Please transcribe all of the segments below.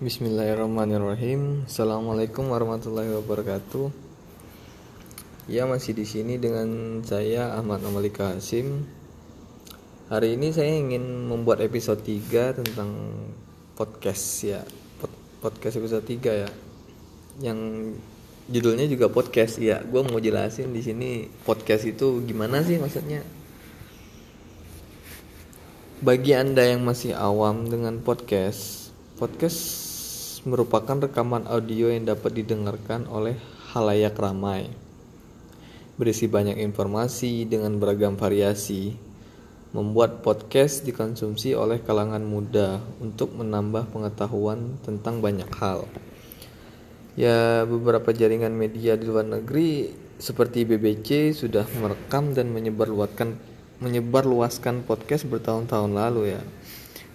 Bismillahirrahmanirrahim. Assalamualaikum warahmatullahi wabarakatuh. Ya masih di sini dengan saya Ahmad Amalika Hasim. Hari ini saya ingin membuat episode 3 tentang podcast ya. podcast episode 3 ya. Yang judulnya juga podcast ya. Gue mau jelasin di sini podcast itu gimana sih maksudnya. Bagi Anda yang masih awam dengan podcast, podcast merupakan rekaman audio yang dapat didengarkan oleh halayak ramai. Berisi banyak informasi dengan beragam variasi. Membuat podcast dikonsumsi oleh kalangan muda untuk menambah pengetahuan tentang banyak hal. Ya, beberapa jaringan media di luar negeri seperti BBC sudah merekam dan menyebarluaskan menyebarluaskan podcast bertahun-tahun lalu ya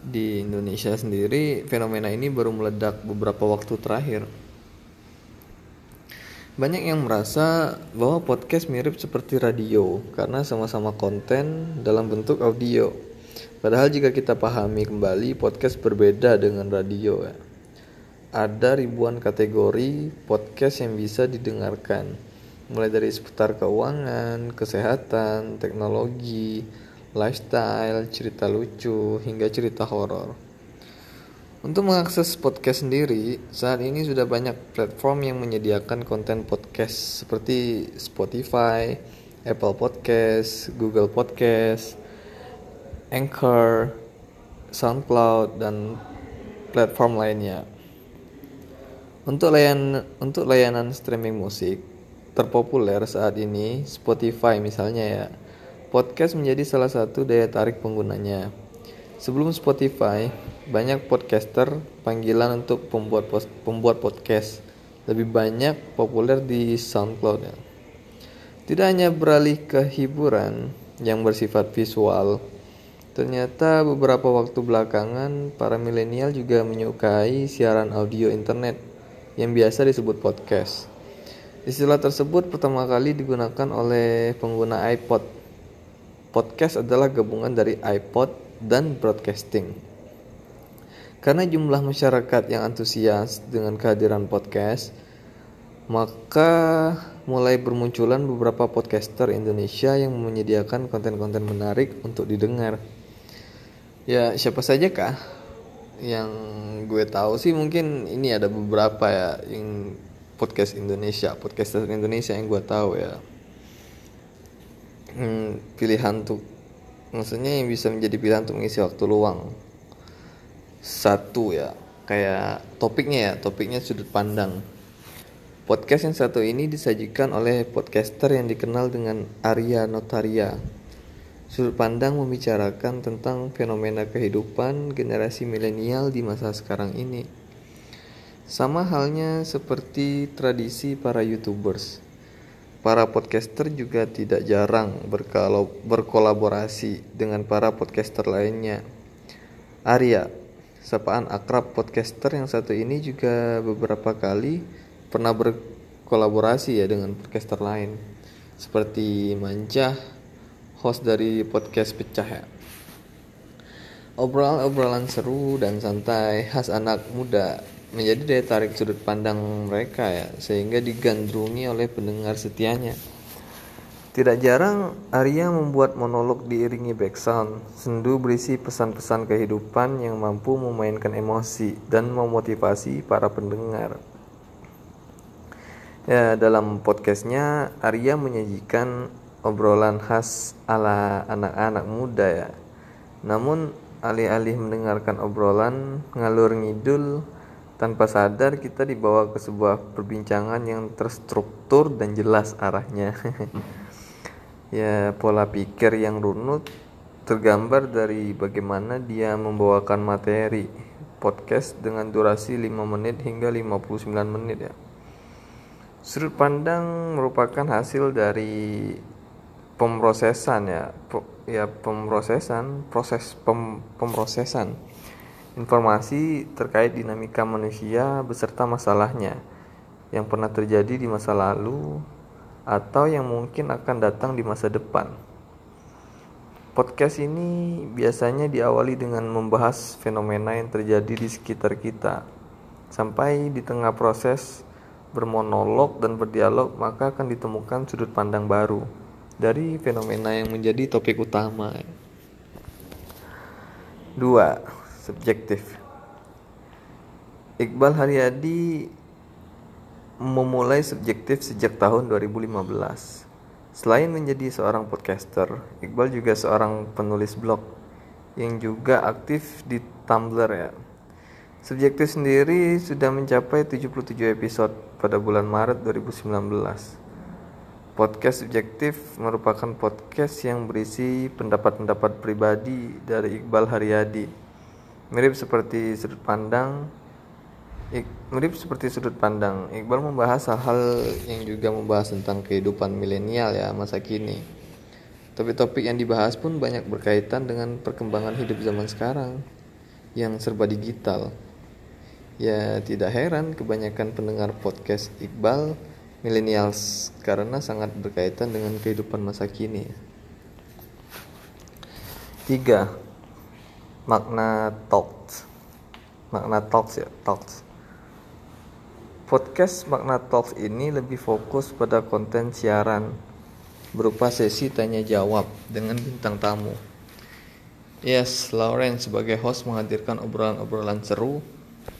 di Indonesia sendiri fenomena ini baru meledak beberapa waktu terakhir. Banyak yang merasa bahwa podcast mirip seperti radio karena sama-sama konten dalam bentuk audio. Padahal jika kita pahami kembali podcast berbeda dengan radio ya. Ada ribuan kategori podcast yang bisa didengarkan mulai dari seputar keuangan, kesehatan, teknologi, lifestyle, cerita lucu, hingga cerita horor. Untuk mengakses podcast sendiri, saat ini sudah banyak platform yang menyediakan konten podcast seperti Spotify, Apple Podcast, Google Podcast, Anchor, SoundCloud, dan platform lainnya. Untuk layanan untuk layanan streaming musik terpopuler saat ini Spotify misalnya ya Podcast menjadi salah satu daya tarik penggunanya. Sebelum Spotify, banyak podcaster panggilan untuk pembuat pembuat podcast lebih banyak populer di SoundCloud. Tidak hanya beralih ke hiburan yang bersifat visual, ternyata beberapa waktu belakangan para milenial juga menyukai siaran audio internet yang biasa disebut podcast. Istilah tersebut pertama kali digunakan oleh pengguna iPod Podcast adalah gabungan dari iPod dan broadcasting. Karena jumlah masyarakat yang antusias dengan kehadiran podcast, maka mulai bermunculan beberapa podcaster Indonesia yang menyediakan konten-konten menarik untuk didengar. Ya, siapa saja kah? Yang gue tahu sih mungkin ini ada beberapa ya yang podcast Indonesia, podcaster Indonesia yang gue tahu ya hmm, pilihan untuk maksudnya yang bisa menjadi pilihan untuk mengisi waktu luang. Satu ya kayak topiknya ya topiknya sudut pandang. Podcast yang satu ini disajikan oleh podcaster yang dikenal dengan Arya Notaria. Sudut pandang membicarakan tentang fenomena kehidupan generasi milenial di masa sekarang ini. Sama halnya seperti tradisi para youtubers Para podcaster juga tidak jarang berkolaborasi dengan para podcaster lainnya. Arya, sapaan akrab podcaster yang satu ini juga beberapa kali pernah berkolaborasi ya dengan podcaster lain. Seperti Mancah, host dari podcast Pecah ya. Obrolan-obrolan seru dan santai khas anak muda menjadi daya tarik sudut pandang mereka ya sehingga digandrungi oleh pendengar setianya. Tidak jarang Arya membuat monolog diiringi background, sendu berisi pesan-pesan kehidupan yang mampu memainkan emosi dan memotivasi para pendengar. Ya, dalam podcastnya Arya menyajikan obrolan khas ala anak-anak muda ya. Namun alih-alih mendengarkan obrolan ngalur ngidul tanpa sadar kita dibawa ke sebuah perbincangan yang terstruktur dan jelas arahnya. ya, pola pikir yang runut tergambar dari bagaimana dia membawakan materi podcast dengan durasi 5 menit hingga 59 menit ya. Sudut pandang merupakan hasil dari pemrosesan ya, ya pemrosesan, proses pem, pemrosesan informasi terkait dinamika manusia beserta masalahnya yang pernah terjadi di masa lalu atau yang mungkin akan datang di masa depan. Podcast ini biasanya diawali dengan membahas fenomena yang terjadi di sekitar kita Sampai di tengah proses bermonolog dan berdialog, maka akan ditemukan sudut pandang baru dari fenomena yang menjadi topik utama. Dua, subjektif. Iqbal Haryadi memulai subjektif sejak tahun 2015. Selain menjadi seorang podcaster, Iqbal juga seorang penulis blog yang juga aktif di Tumblr ya. Subjektif sendiri sudah mencapai 77 episode pada bulan Maret 2019. Podcast subjektif merupakan podcast yang berisi pendapat-pendapat pribadi dari Iqbal Haryadi. Mirip seperti sudut pandang mirip seperti sudut pandang. Iqbal membahas hal-hal yang juga membahas tentang kehidupan milenial ya masa kini. Topik-topik yang dibahas pun banyak berkaitan dengan perkembangan hidup zaman sekarang yang serba digital. Ya, tidak heran kebanyakan pendengar podcast Iqbal millennials karena sangat berkaitan dengan kehidupan masa kini. Tiga, makna talks. Makna talks ya, talks. Podcast Makna Talks ini lebih fokus pada konten siaran berupa sesi tanya jawab dengan bintang tamu. Yes, Lauren sebagai host menghadirkan obrolan-obrolan seru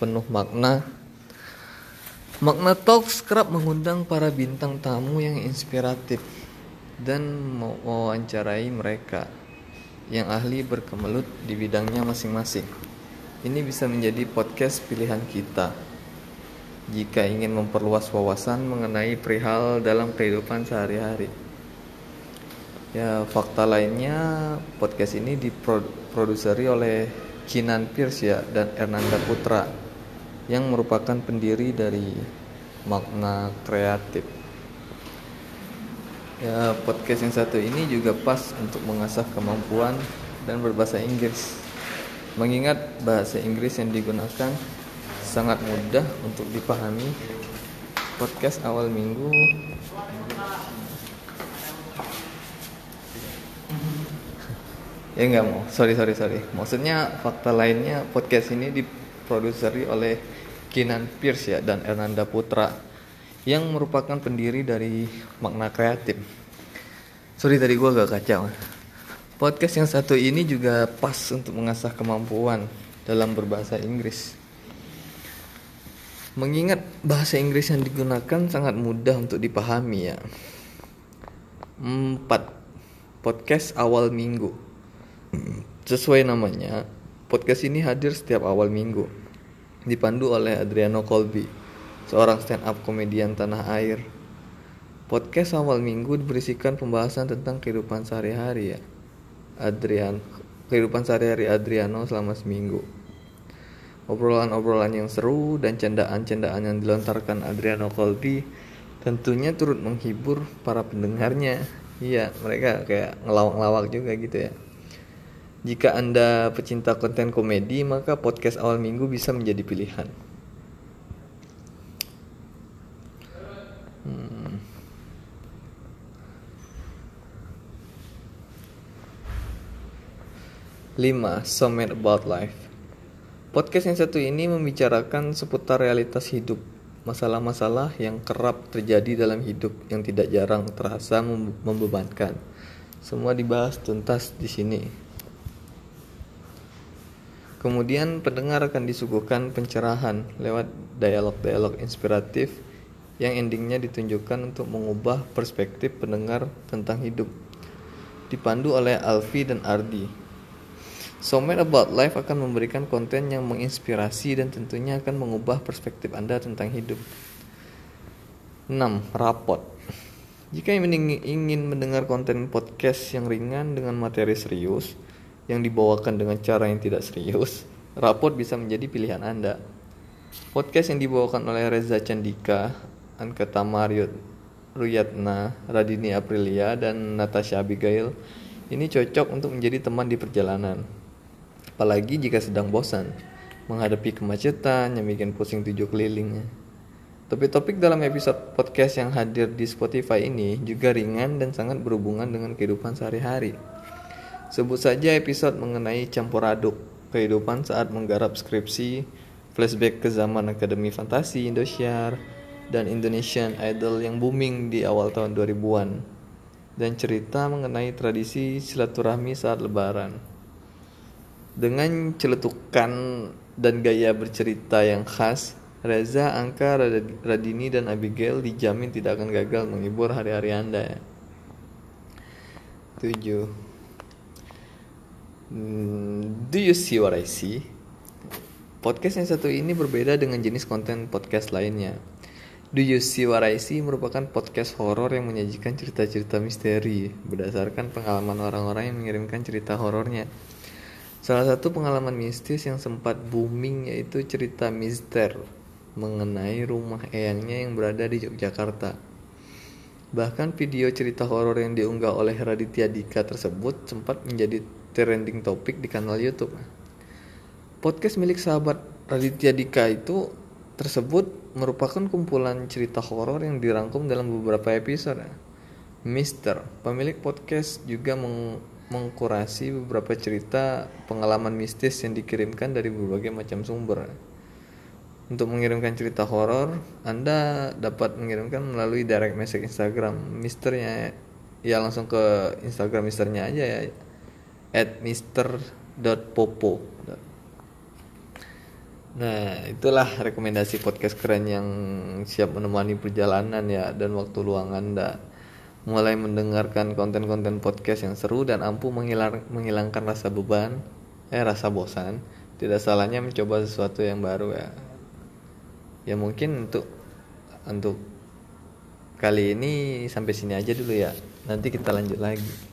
penuh makna. Makna Talks kerap mengundang para bintang tamu yang inspiratif dan mewawancarai mereka yang ahli berkemelut di bidangnya masing-masing. Ini bisa menjadi podcast pilihan kita jika ingin memperluas wawasan mengenai perihal dalam kehidupan sehari-hari. Ya, fakta lainnya podcast ini diproduseri oleh Kinan Pierce ya dan Ernanda Putra yang merupakan pendiri dari makna kreatif. Ya, podcast yang satu ini juga pas untuk mengasah kemampuan dan berbahasa Inggris. Mengingat bahasa Inggris yang digunakan sangat mudah untuk dipahami. Podcast awal minggu ya nggak mau sorry sorry sorry maksudnya fakta lainnya podcast ini diproduseri oleh Kinan Pierce ya dan Ernanda Putra yang merupakan pendiri dari makna kreatif. Sorry tadi gue agak kacau. Podcast yang satu ini juga pas untuk mengasah kemampuan dalam berbahasa Inggris. Mengingat bahasa Inggris yang digunakan sangat mudah untuk dipahami ya. 4. Podcast awal minggu. Sesuai namanya, podcast ini hadir setiap awal minggu dipandu oleh Adriano Colby, seorang stand-up komedian tanah air. Podcast awal minggu berisikan pembahasan tentang kehidupan sehari-hari ya. Adrian, kehidupan sehari-hari Adriano selama seminggu. Obrolan-obrolan yang seru dan candaan-candaan yang dilontarkan Adriano Colby tentunya turut menghibur para pendengarnya. Iya, mereka kayak ngelawak-ngelawak juga gitu ya. Jika Anda pecinta konten komedi, maka podcast awal minggu bisa menjadi pilihan. 5. Summit About Life Podcast yang satu ini membicarakan seputar realitas hidup Masalah-masalah yang kerap terjadi dalam hidup yang tidak jarang terasa membebankan Semua dibahas tuntas di sini Kemudian pendengar akan disuguhkan pencerahan lewat dialog-dialog inspiratif yang endingnya ditunjukkan untuk mengubah perspektif pendengar tentang hidup. Dipandu oleh Alfi dan Ardi, Somet About Life akan memberikan konten yang menginspirasi dan tentunya akan mengubah perspektif Anda tentang hidup. 6. Rapot Jika ingin mendengar konten podcast yang ringan dengan materi serius, yang dibawakan dengan cara yang tidak serius, raport bisa menjadi pilihan Anda. Podcast yang dibawakan oleh Reza Candika, Anketa Mariot, Ruyatna, Radini Aprilia, dan Natasha Abigail ini cocok untuk menjadi teman di perjalanan. Apalagi jika sedang bosan menghadapi kemacetan yang bikin pusing tujuh kelilingnya. Topik-topik dalam episode podcast yang hadir di Spotify ini juga ringan dan sangat berhubungan dengan kehidupan sehari-hari. Sebut saja episode mengenai campur aduk kehidupan saat menggarap skripsi flashback ke zaman Akademi Fantasi Indosiar dan Indonesian Idol yang booming di awal tahun 2000-an dan cerita mengenai tradisi silaturahmi saat lebaran. Dengan celetukan dan gaya bercerita yang khas, Reza, Angka, Radini, dan Abigail dijamin tidak akan gagal menghibur hari-hari Anda. 7. Hmm, do you see what I see? Podcast yang satu ini berbeda dengan jenis konten podcast lainnya. Do You See What I See merupakan podcast horor yang menyajikan cerita-cerita misteri berdasarkan pengalaman orang-orang yang mengirimkan cerita horornya. Salah satu pengalaman mistis yang sempat booming yaitu cerita mister mengenai rumah eyangnya yang berada di Yogyakarta. Bahkan video cerita horor yang diunggah oleh Raditya Dika tersebut sempat menjadi trending topik di kanal YouTube. Podcast milik sahabat Raditya Dika itu tersebut merupakan kumpulan cerita horor yang dirangkum dalam beberapa episode. Mister, pemilik podcast juga mengkurasi beberapa cerita pengalaman mistis yang dikirimkan dari berbagai macam sumber. Untuk mengirimkan cerita horor, Anda dapat mengirimkan melalui direct message Instagram misternya ya langsung ke Instagram misternya aja ya at mister.popo Nah, itulah rekomendasi podcast keren yang siap menemani perjalanan ya dan waktu luang Anda. Mulai mendengarkan konten-konten podcast yang seru dan ampuh menghilang, menghilangkan rasa beban, eh rasa bosan. Tidak salahnya mencoba sesuatu yang baru ya. Ya mungkin untuk untuk kali ini sampai sini aja dulu ya. Nanti kita lanjut lagi.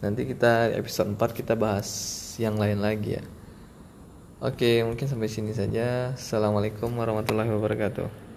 Nanti kita episode 4 kita bahas yang lain lagi ya. Oke, mungkin sampai sini saja. Assalamualaikum warahmatullahi wabarakatuh.